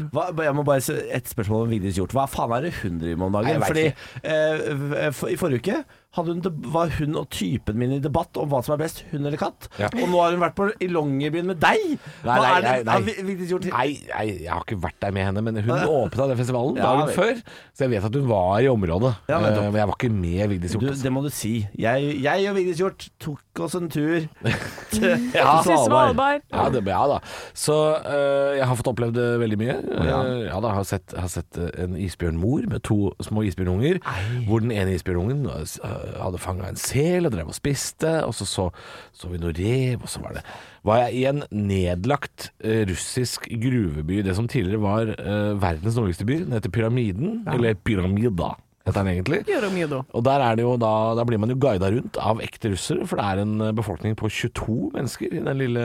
Jeg må bare se et spørsmål om Vigdis Hjorth. Hva faen er det hun driver med om dagen? Fordi eh, for, I forrige uke hun, var hun og typen min i debatt om hva som er best, hund eller katt. Ja. Og nå har hun vært på, i Longyearbyen med deg! Nei, Hva nei, er det- nei, nei. har Vi, Vigdis Nei, nei, jeg har ikke vært der med henne, men hun *laughs* Nei. åpna den festivalen Ja, dagen før, så jeg vet at hun var i området. Ja, men, uh, men jeg var ikke med Vigdis du, Hjorth. altså. Det må du si. Jeg, jeg og Vigdis Hjort tok oss en tur *laughs* til Ja. Svalbard. Ja, det, ja da. Så uh, jeg har fått opplevd det veldig mye. ja. Eh, ja da, jeg har sett, jeg har sett eh, en isbjørnmor med to små isbjørnunger. Hvor den ene isbjørnungen eh, hadde fanga en sel og drev og spiste. Og så så, så vi noe rev, og så var det var jeg i en nedlagt eh, russisk gruveby. Det som tidligere var eh, verdens nordligste by. Den heter Pyramiden. Eller Pyramida, heter den egentlig. Gjør. Og der, er det jo da, der blir man jo guida rundt av ekte russere, for det er en eh, befolkning på 22 mennesker i den lille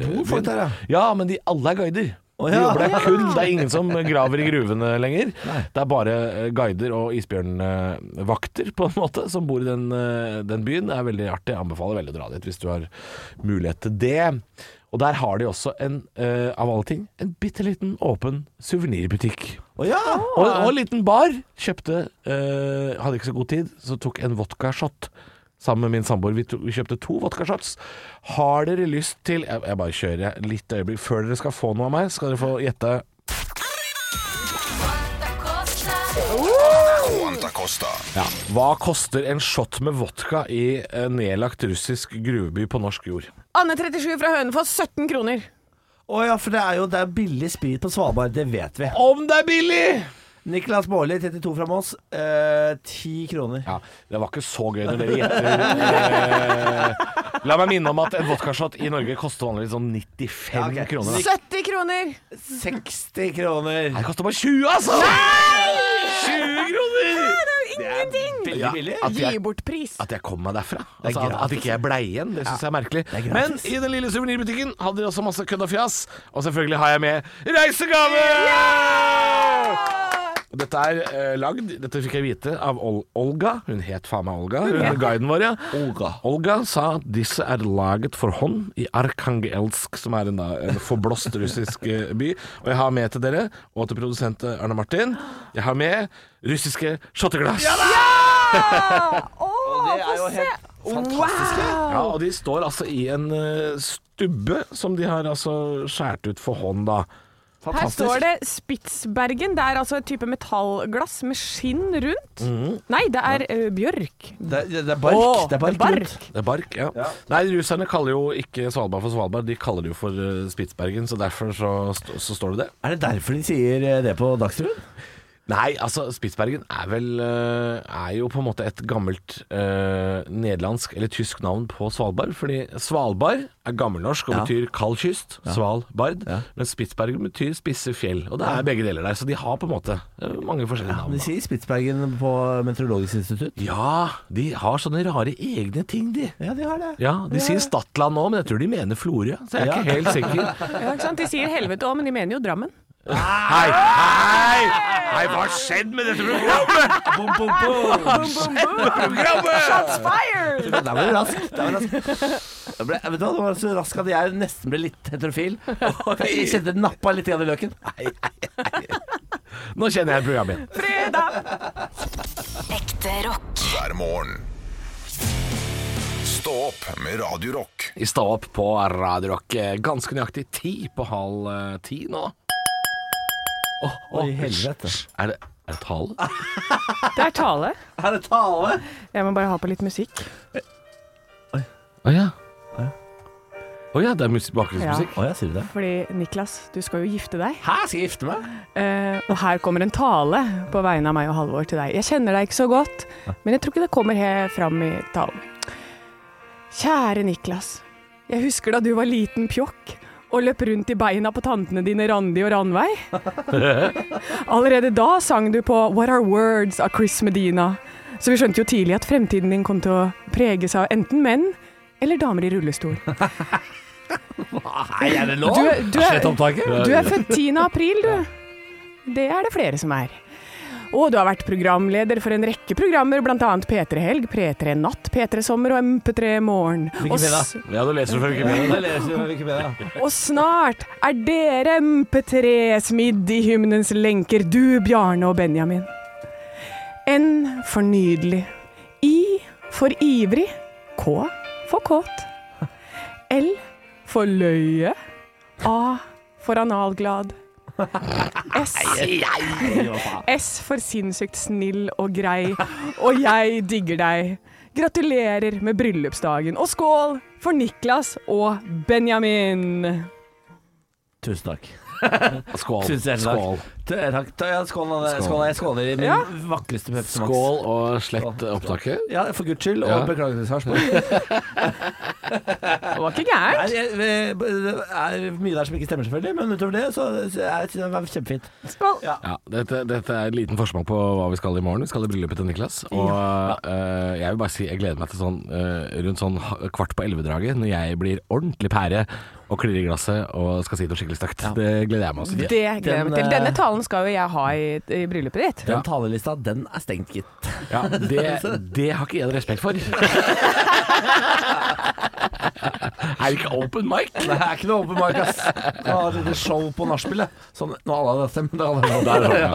Det bor folk der, ja. Ja, men de alle er guider. De ja. jobber der kun. Det er ingen som graver i gruvene lenger. Det er bare eh, guider og isbjørnvakter, på en måte, som bor i den, eh, den byen. Det er veldig artig. Jeg anbefaler veldig å dra dit hvis du har mulighet til det. Og der har de også en, uh, av alle ting, en bitte liten åpen suvenirbutikk. Oh, ja! Og, og en liten bar. Kjøpte uh, Hadde ikke så god tid, så tok en vodkashot sammen med min samboer. Vi, vi kjøpte to vodkashots. Har dere lyst til jeg, jeg bare kjører litt øyeblikk. Før dere skal få noe av meg, skal dere få gjette ja, Hva koster en shot med vodka i en nedlagt russisk gruveby på norsk jord? Anne 37 fra Hønefoss, 17 kroner. Å ja, for det er jo det er billig sprit på Svalbard, det vet vi. Om det er billig! Niklas Baarli, 32 fra Moss, eh, 10 kroner. Ja, Det var ikke så gøy når dere gjetter. Eh, la meg minne om at en vodkashot i Norge koster vanligvis sånn 95 Ja, okay. kroner. da. 70 kroner! 60 kroner. Det koster bare 20, altså! 20 kroner! Ingenting! Veldig billig. At Gi jeg, bort pris. at jeg kom meg derfra. er Altså, at, at ikke jeg blei igjen, det syns jeg er merkelig. er. Men i den lille suvenirbutikken hadde de også masse kødd og fjas. Og selvfølgelig har jeg med reisegave! Dette er eh, lagd, dette fikk jeg vite av Ol Olga. Hun het faen meg Olga, hun er guiden vår, ja. Olga. Olga sa at disse er laget for hånd i Arkhangelsk, som er en, da, en forblåst russisk eh, by. Og jeg har med til dere, og til produsent eh, Arne Martin, jeg har med russiske shotteglass. Ja! det er jo Fantastiske. Wow! Ja, og de står altså i en eh, stubbe som de har altså skjært ut for hånd, da. Her står det Spitsbergen. Det er altså et type metallglass med skinn rundt. Nei, det er eh, bjørk. Det, er- det er bark. Åh, det er bark. det er rundt. Det er bark, ja. Nei, russerne kaller jo ikke Svalbard for Svalbard, de kaller det jo for eh, Spitsbergen, så derfor så, st så står det det. Er det derfor de sier eh, det på Dagsrevyen? Nei, altså Spitsbergen er vel eh, Er jo på en måte et gammelt eh, nederlandsk eller tysk navn på Svalbard. Fordi Svalbard er gammelnorsk og Ja. betyr kald kyst. Svalbard. Ja. Men Spitsbergen betyr spisse fjell. Og det er begge deler der. Så de har på en måte eh, mange forskjellige navn. De sier Spitsbergen på Meteorologisk institutt. Ja, de har sånne rare egne ting, de. Ja, de har det. Ja, De sier Stadland nå, men jeg tror de mener Florø. Så jeg er Ja. ikke helt sikker. *laughs* Ja, ikke sant? De sier helvete òg, men de mener jo Drammen. Hei, hei! Hei, hva har skjedd med dette programmet? Bom, bom, bom. Programmet! Fire! Der var du rask. Der var rask. Jeg ble, vet du hva, det var så rask at jeg nesten ble litt heterofil. Jeg kjente det nappa litt i løken. Nå kjenner jeg programmet igjen. Fredag! Ekte rock. hver morgen. Stå opp med Radio Rock. Stå står opp på Radio Rock eh, ganske nøyaktig ti på halv eh, ti nå. Åh, åh, Oi, helvete. Er det, er det tale? *laughs* Det er tale. Er det tale? Jeg må bare ha på litt musikk. Å ja. Å ja, det er mus- bakgrunnsmusikk. Å ja, sier du det? Fordi Niklas, du skal jo gifte deg. Hæ, skal jeg gifte meg? Eh, og her kommer en tale på vegne av meg og Halvor til deg. Jeg kjenner deg ikke så godt, men jeg tror ikke det kommer helt fram i talen. Kjære Niklas. Jeg husker da du var liten pjokk og løp rundt i beina på tantene dine Randi og Ranveig. *laughs* Allerede da sang du på What Are Words av Chris Medina. Så vi skjønte jo tidlig at fremtiden din kom til å preges av enten menn eller damer i rullestol. *laughs* Nei, er det lov? Du, du, er, du er født 10. april, du. Det er det flere som er. Og du har vært programleder for en rekke programmer, bl.a. P3 Helg, P3 Natt, P3 Sommer og MP3 Morgen. Wikipedia. Ja, du leser fra Wikipedia. og snart er dere MP3 smidd i hymnens lenker, du, Bjarne og Benjamin. N for nydelig, i for ivrig. K for kåt. L for løye. A for analglad. *laughs* S, S for sinnssykt snill og grei. Og jeg digger deg. Gratulerer med bryllupsdagen. Og skål for Niklas og Benjamin. Tusen takk. *laughs* Skål. Skål. takk. Tu- Takk. Ja, skål, Skål. skål. Jeg skåler i min Ja. vakreste Pepsi Max. Skål og slett opptaket. Ja, for guds skyld, og Ja. beklager til Sarpsborg. Det var ikke gærent. Det er mye der som ikke stemmer, selvfølgelig, men utover det så så er det var kjempefint. Skål. Ja, dette, dette er en liten forsmak på hva vi skal i morgen. Vi skal i bryllupet til Niklas. Og uh, jeg vil bare si jeg gleder meg til sånn uh, rundt sånn kvart på elleve-draget, når jeg blir ordentlig pære og klirre i glasset og skal si noe skikkelig stygt. Det gleder jeg meg også til. Det gleder jeg meg til. Denne eh, talen skal jo jeg ha i, i bryllupet ditt. Den talelista, den er stengt, gitt. Ja, *laughs* det, det har ikke jeg respekt for. *laughs* er det ikke open mic? Det er ikke noe open mic, ass. Du har et show på nachspielet. Sånn, nå alle har dette, men det er alle Der, ja.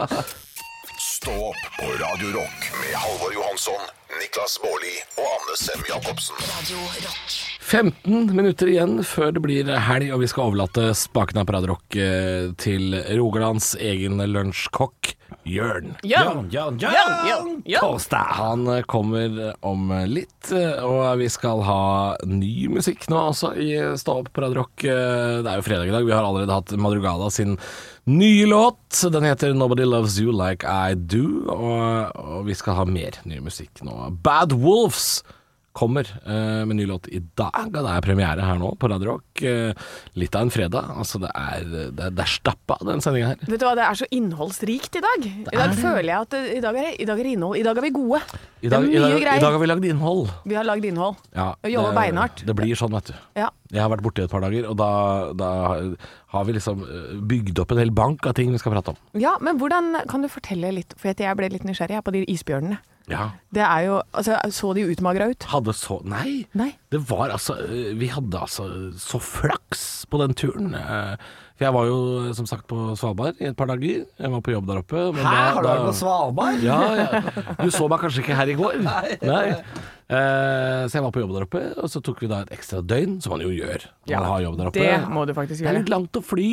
Stå opp på Radio Rock med Halvor Johansson, Niklas Baarli og Anne Sem Jacobsen. Radio Rock. 15 minutter igjen før det blir helg, og vi skal overlate spakene av Radio eh, til Rogalands egen lunsjkokk, Jørn. Jørn, Jørn, Jørn. Han eh, kommer om litt, eh, og vi skal ha ny musikk nå også i Stå opp Eh, Det er jo fredag i dag, vi har allerede hatt Madrugada sin nye låt. Den heter 'Nobody Loves You Like I Do', og, og vi skal ha mer ny musikk nå. Bad Wolves kommer eh, med ny låt i dag, og det er premiere her nå på Radio Rock. Eh, litt av en fredag. Altså, det er, det er, det er stappa, den sendinga her. Vet du hva, det er så innholdsrikt i dag. I dag føler jeg at det- i dag er, i dag er innhold. I dag er vi gode. I dag, det er mye I greier. dag har vi lagd innhold. Vi har lagd innhold. Ja, Og jobber beinhardt. Det blir sånn, vet du. Ja. Jeg har vært borte i et par dager, og da, da har vi liksom eh, bygd opp en hel bank av ting vi skal prate om. ja, men hvordan kan du fortelle litt, for jeg ble litt nysgjerrig på de isbjørnene. Ja. Det er jo, altså, Så de utmagra ut? Hadde så Nei. Nei. Det var altså eh, Vi hadde altså så flaks på den turen. For jeg var jo som sagt på Svalbard i et par dager. Jeg var på jobb der oppe. men Hæ, da- har du vært på Svalbard? Ja, ja. Du så meg kanskje ikke her i går? *laughs* Nei. Eh, så jeg var på jobb der oppe, og så tok vi da et ekstra døgn, som man jo gjør Ja, man har jobb der oppe. Det må du faktisk gjøre. Det er litt langt å fly,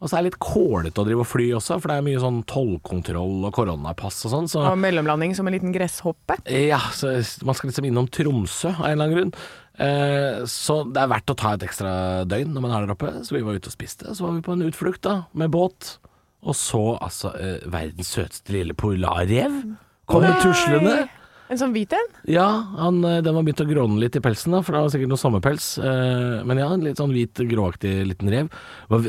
og så er det litt kålete å drive og fly også, for det er mye sånn tollkontroll og koronapass og sånn. Så Og mellomlanding som en liten gresshoppe. ja, så man skal liksom innom Tromsø av en eller annen grunn. Eh, så det er verdt å ta et ekstra døgn når man er der oppe. Så vi var ute og spiste. Så var vi på en utflukt da, med båt, og så altså eh, verdens søteste lille polarrev. Kommer tuslende. En sånn hvit en? Ja, han, eh, den var begynt å gråne litt i pelsen, da, for det var sikkert noe sommerpels. Eh, men ja, en litt sånn hvit, gråaktig liten rev.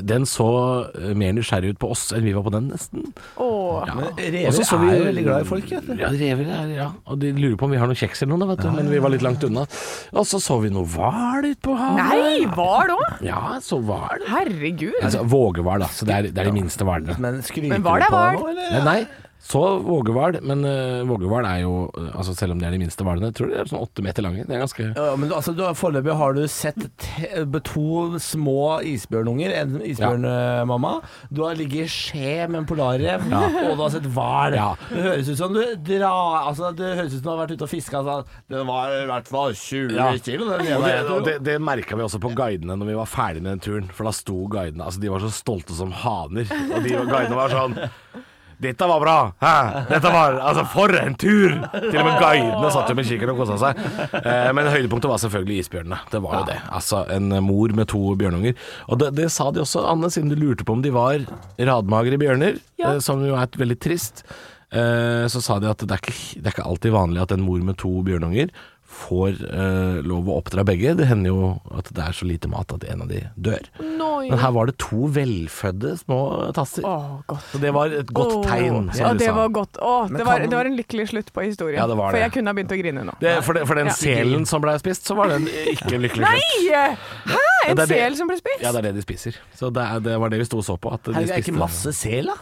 Den så eh, mer nysgjerrig ut på oss enn vi var på den, nesten. Åh. Ja. Men rever så så er vi- jo veldig glad i folk, vet du. Ja, rever er ja. Og de lurer på om vi har noen kjeks eller noe, vet du. Men vi var litt langt unna. Og så så vi noe hval ute på havet. Nei, hval òg? Ja, så hval. Herregud. Altså vågehval, da. Så det er, det er de minste hvalene. Men skryter Men du på hval. Nei, nei. Så vågehval, men uh, vågehval er jo uh, Altså Selv om de er de minste hvalene, jeg tror de er sånn åtte meter lange. Det er ganske Ja, men altså, foreløpig har du sett to små isbjørnunger, en isbjørnmamma. Du har ligget i skje med en polarrev, og du har sett hval. Ja. Det høres ut som du drar Altså, det høres ut som du har vært ute og fiska. Altså, den var i hvert fall 20 Ja. kilo, den Og det, jeg og det, det merka vi også på guidene når vi var ferdig med den turen. For da sto guidene Altså, de var så stolte som haner. Og de guidene var sånn dette var bra! Hæ? Dette var Altså, for en tur! Til og med guidene satt jo med kikkert og kosa seg. Eh, men høydepunktet var selvfølgelig isbjørnene. Det var jo det. Altså en mor med to bjørnunger. Og det, det sa de også, Anne, siden du lurte på om de var radmagre bjørner, Ja. eh, som jo er veldig trist. Eh, så sa de at det er, ikke, det er ikke alltid vanlig at en mor med to bjørnunger får eh, lov å oppdra begge. Det hender jo at det er så lite mat at en av de dør. Noi. Men her var det to velfødde små tasser. Åh, godt. Så det var et godt Åh, tegn, Ja, du det sa. var godt. Åh, det, var, kan- det var en lykkelig slutt på historien. Ja, det var For det. jeg kunne ha begynt å grine nå. Det, for, det, for den Ja. selen som ble spist, så var den ikke en lykkelig Nei! slutt. Hæ? Ja, En det er det- sel som ble spist? Ja, det er det de spiser. Så det, er, det var det vi sto og så på. At de Herregud, er det spiste- ikke masse sel, da?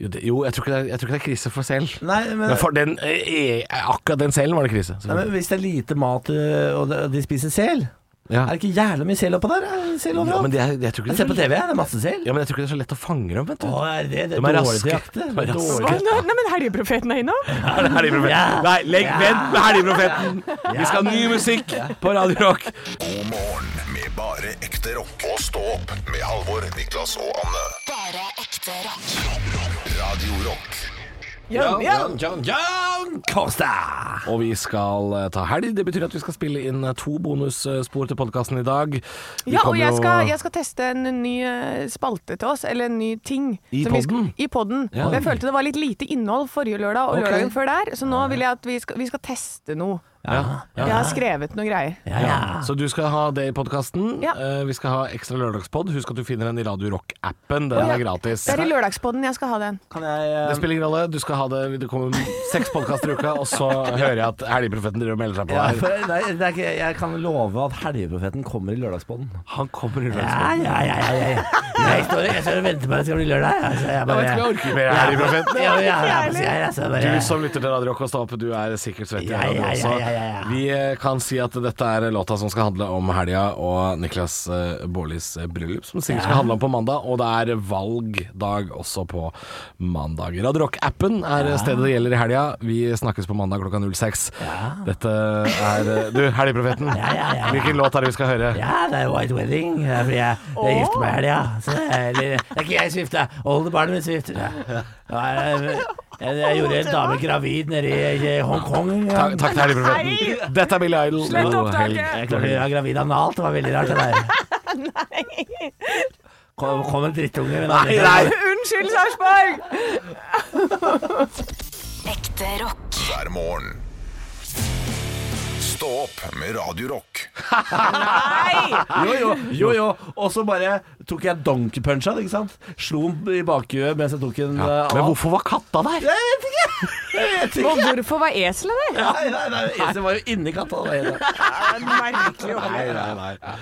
Jo, det, jo jeg, tror ikke det er, jeg tror ikke det er krise for sel. Nei, men, Men for den, eh, akkurat den selen var det krise. nei, men hvis det er lite mat øh, og de- spiser sel, Ja. Er det ikke jævlig mye sel oppå der? Er Sel Ja, men det er, jeg Jeg ser på TV, det er masse sel. Ja, men jeg tror ikke det er så lett å fange dem, vet du. Å, er det det? De er er raske. De er er raske. Nå, Nei, men Helgeprofeten er innom. Ja, det Helgeprofeten? Nei, legg, vent med Helgeprofeten! Vi skal ha ny musikk på Radio Rock. God morgen bare ekte rock. Og stå opp med Halvor, Niklas og Anne. Bare ekte rock. Radio Rock. Jan, Jan, Jan, Jan Kosta! Og vi skal eh, ta helg. Det betyr at vi skal spille inn eh, to bonusspor til podkasten i dag. Vi Ja, og jeg skal, jeg skal teste en ny eh, spalte til oss, eller en ny ting. I som vi skal- podden? I podden. Ja. Jeg følte det var litt lite innhold forrige lørdag og okay. lørdagen før der, så nå vil jeg at vi skal, vi skal teste noe. Ja. Jeg har skrevet noe greier. Ja. Så du skal ha det i podkasten. Ja. vi skal ha ekstra lørdagspod. Husk at du finner den i Radio Rock-appen. Den er gratis. Det er i lørdagspodden jeg skal ha den. Kan jeg eh, Det spiller ingen rolle. Du skal ha det Det kommer seks podkaster i uka, og så hører jeg at Helgeprofeten driver og melder seg på ja, her. for, nei, det er ikke, Jeg kan love at Helgeprofeten kommer i lørdagspodden Han kommer i lørdagspodden. ja, ja, ja, ja. Jeg står, jeg står og venter på at det skal bli lørdag. Altså, jeg bare, Jeg vet ikke om jeg orker mer Helgeprofeten. Ja, ja, ja, ja, altså, bare, Du som lytter til Radio Rock og Stå opp, du er sikkert svett i ja, ja, ja. Vi eh, kan si at dette er låta som skal handle om helga og Niklas eh, Baarlis eh, bryllup, som sikkert skal handle om på mandag. Og det er valgdag også på mandag. Radio Rock-appen er stedet det gjelder i helga. Vi snakkes på mandag klokka 06. Dette er Du, Helgeprofeten. Hvilken låt er det vi skal høre? Ja, det er White Wedding. Det er fordi jeg, jeg gifter meg i helga. Det Det er ikke jeg som gifter meg, oldebarnet mitt som gifter seg. *laughs* Ja, Jeg, jeg, jeg gjorde en dame gravid nede i i Hongkong. Ja. Takk, takk til Helgeprofeten. Dette er Billy Idol. Slett opptaket. Jeg klarte å gjøre gravid analt. Det var veldig rart, det der. *laughs* Kom, kom en drittunge. Nei, nei. Unnskyld, Sarpsborg! Ekte rock. hver morgen. Stå opp med Radio Rock. Jo, jo, jo, jo. Og så bare tok jeg donkey punch av det, ikke sant? Slo den i bakhuet mens jeg tok en Ja. av. Men hvorfor var katta der? Jeg vet ikke! Jeg vet ikke. Og hvorfor var eselet der? Nei, nei, nei, Eselet var jo inni katta. det var helt- Merkelig. Nei, nei, nei.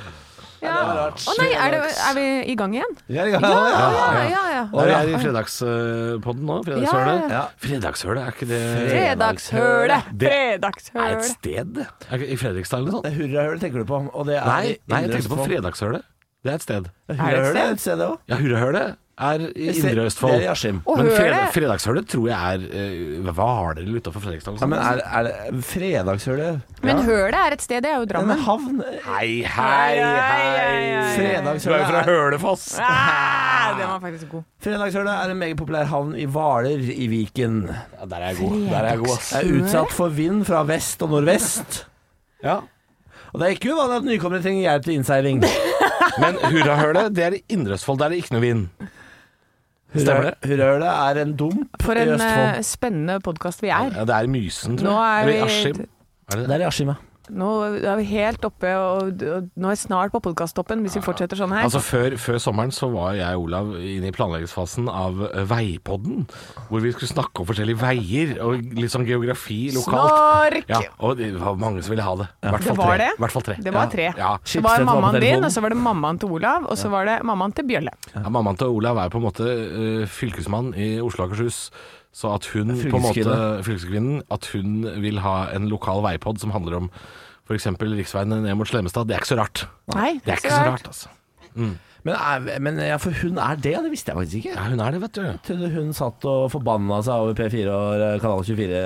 Ja. Å nei, er, det, er vi i gang igjen? Ja, ja, Ja, ja. ja, ja. ja. Nei, vi er i fredagspodden nå. Fredagshølet. Ja, ja. Fredagshølet, er ikke det Fredagshølet! Det er et sted? I Fredrikstad eller noe Det sånt? er Hurrahølet tenker du på, og det er Nei, nei, jeg tenkte på. Fredagshølet. Det er et sted. Hurrahølet er et sted, det òg. Ja, Hurrahølet er i Indre Østfold. Det er Askim. Men fredag, Fredagshølet tror jeg er uh, Hvaler eller utafor Fredrikstad. Ja, men er, er det Fredagshølet? Men hølet er et sted, det er jo En Drammen. havn Hei, hei, hei. Fredagshølet. Du er jo fra Hølefoss. Ah, den var faktisk god. Fredagshølet er en meget populær havn i Hvaler i Viken. Ja, der er jeg god. Der er jeg god, ass. Er utsatt for vind fra vest og nordvest. Ja. Og det er ikke uvanlig at nykommere trenger hjelp til innseiling. Men Hurrahølet, det er i Indre Østfold. Der er det ikke noe vind. Stemmer det? Rølet er en dump For i en eh, spennende podkast vi er. Ja, det er i Mysen, tror Nå jeg. er Eller i Askim. Er det Det er i Askim, ja. Nå er vi helt oppe, og, og nå er vi snart på podkasttoppen hvis vi fortsetter sånn her. Altså før, før sommeren så var jeg og Olav inne i planleggingsfasen av eh, Veipodden. Hvor vi skulle snakke om forskjellige veier og litt sånn geografi lokalt. Snork! Ja, og det var mange som ville ha det. I hvert fall tre. det? I hvert fall tre. Det var tre. Ja. Det var var mammaen din, og så var det mammaen til Olav, og så var det mammaen til Bjølle. Ja, mammaen til Olav er på en måte uh, fylkesmann i Oslo og Akershus. Så at hun på en måte Fylkeskvinne. Fylkeskvinnen At hun vil ha en lokal veipod som handler om f.eks. riksveien ned mot Slemmestad, det er ikke så rart. Nei, Det er ikke så rart, altså. Men, er, men ja, for hun er det, det visste jeg faktisk ikke. Ja, hun er det, vet du. Jeg trodde hun satt og forbanna seg over P4 og eh, Kanal 24.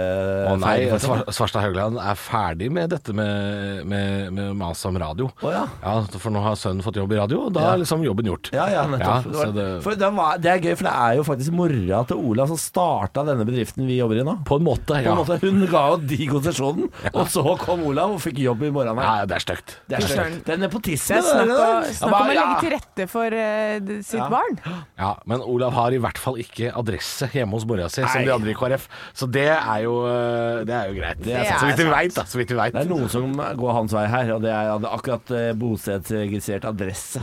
Å nei, Svar- Svarstad Haugland er ferdig med dette med, med, med mas om radio. Oh, ja. Ja, For nå har sønnen fått jobb i radio, og da Ja. er liksom jobben gjort. Ja, ja, nettopp. Ja, så det- for det, var, det er gøy, for det er jo faktisk mora til Olav som starta denne bedriften vi jobber i nå. På en måte, På ja. en måte, Hun ga jo de konsesjonen, og så kom Olav og fikk jobb i morgenen. Ja, det er stygt. Det er, stygt. det er nepotisme, Det er det snakk om å legge til rette for uh, sitt Ja. barn. *gasps* Ja, Men Olav har i hvert fall ikke adresse hjemme hos mora si, som de andre i KrF. Så det er jo, øh, det er jo greit. er så vidt vi veit, da. Så vidt vi vet. Det er noen som går hans vei her, og det er akkurat eh, bostedsregistrert adresse.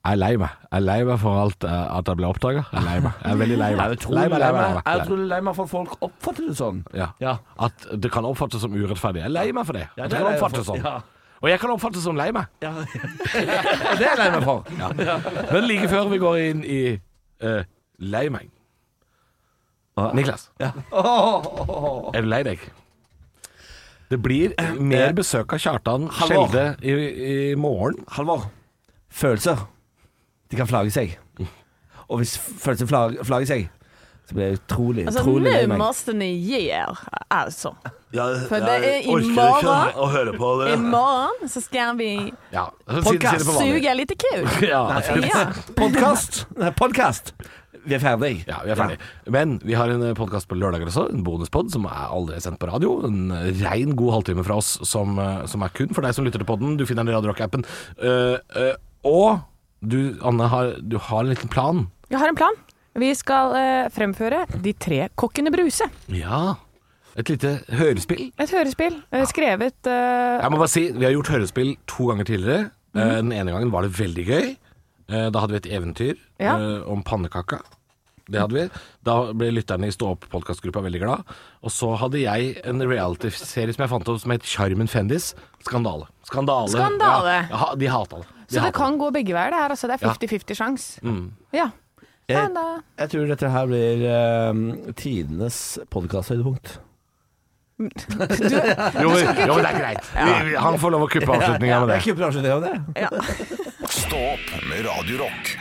Jeg er lei meg. Jeg er lei meg for alt eh, at jeg ble oppdaga. Jeg er lei meg. Jeg er veldig lei *laughs* Jeg er meg. lei meg. Jeg er lei meg. utrolig lei meg for at folk oppfatter det sånn. Ja. Ja. At det kan oppfattes som urettferdig. Jeg er lei meg for det. Ja, At det det kan oppfattes sånn. Ja. Og jeg kan oppfattes som lei meg. Ja. *laughs* Og det er jeg lei meg for. Men like før vi går inn i uh, lei meg Niklas, Ja. Er du lei deg? Det blir mer besøk av Kjartan Halvor. Skjelde i, i morgen. Halvor. Følelser, de kan flagge seg. Og hvis følelser flagger seg, så blir jeg utrolig, Altså, utrolig lei nu Nå måste ni ge er, alltså. Ja, For det er i morgen. *laughs* å høre på det. Imorgon så skal vi Ja, Podkast. Suge litt kul. *laughs* Ja, Ja. Podkast! Podkast! Vi er ferdig. ja, vi er ferdig. Men vi har en podkast på lørdager også, en bonuspod som er aldri sendt på radio. En rein god halvtime fra oss som, eh, som er kun for deg som lytter til podden. Du finner den i Radio Rock-appen. Uh, uh, og du, Anne, har, du har en liten plan. Jeg har en plan. Vi skal eh, fremføre De tre kokkene Bruse. Ja. Et lite hørespill. Et hørespill eh, skrevet eh, Jeg må bare si, vi har gjort hørespill to ganger tidligere. Eh, Den ene gangen var det veldig gøy. Eh, Da hadde vi et eventyr Ja. eh, om pannekaka. Det hadde vi. Da ble lytterne i Stå opp-podkastgruppa veldig glad. Og så hadde jeg en reality-serie som jeg fant opp som het Charmen Fendis. Skandale. Skandale. Skandale. Ja, ja, de hata det. De Så det hatet kan gå begge veier, det her. Altså, det er Ja. 50-50 sjans. Mm. Ja. Jeg, jeg tror dette her blir eh, tidenes podkasthøydepunkt. *laughs* Jo, jo, det er greit. Vi, han får lov å kuppe avslutninga med det. Jeg kupper avslutninga med det. Stå opp med Radio Rock.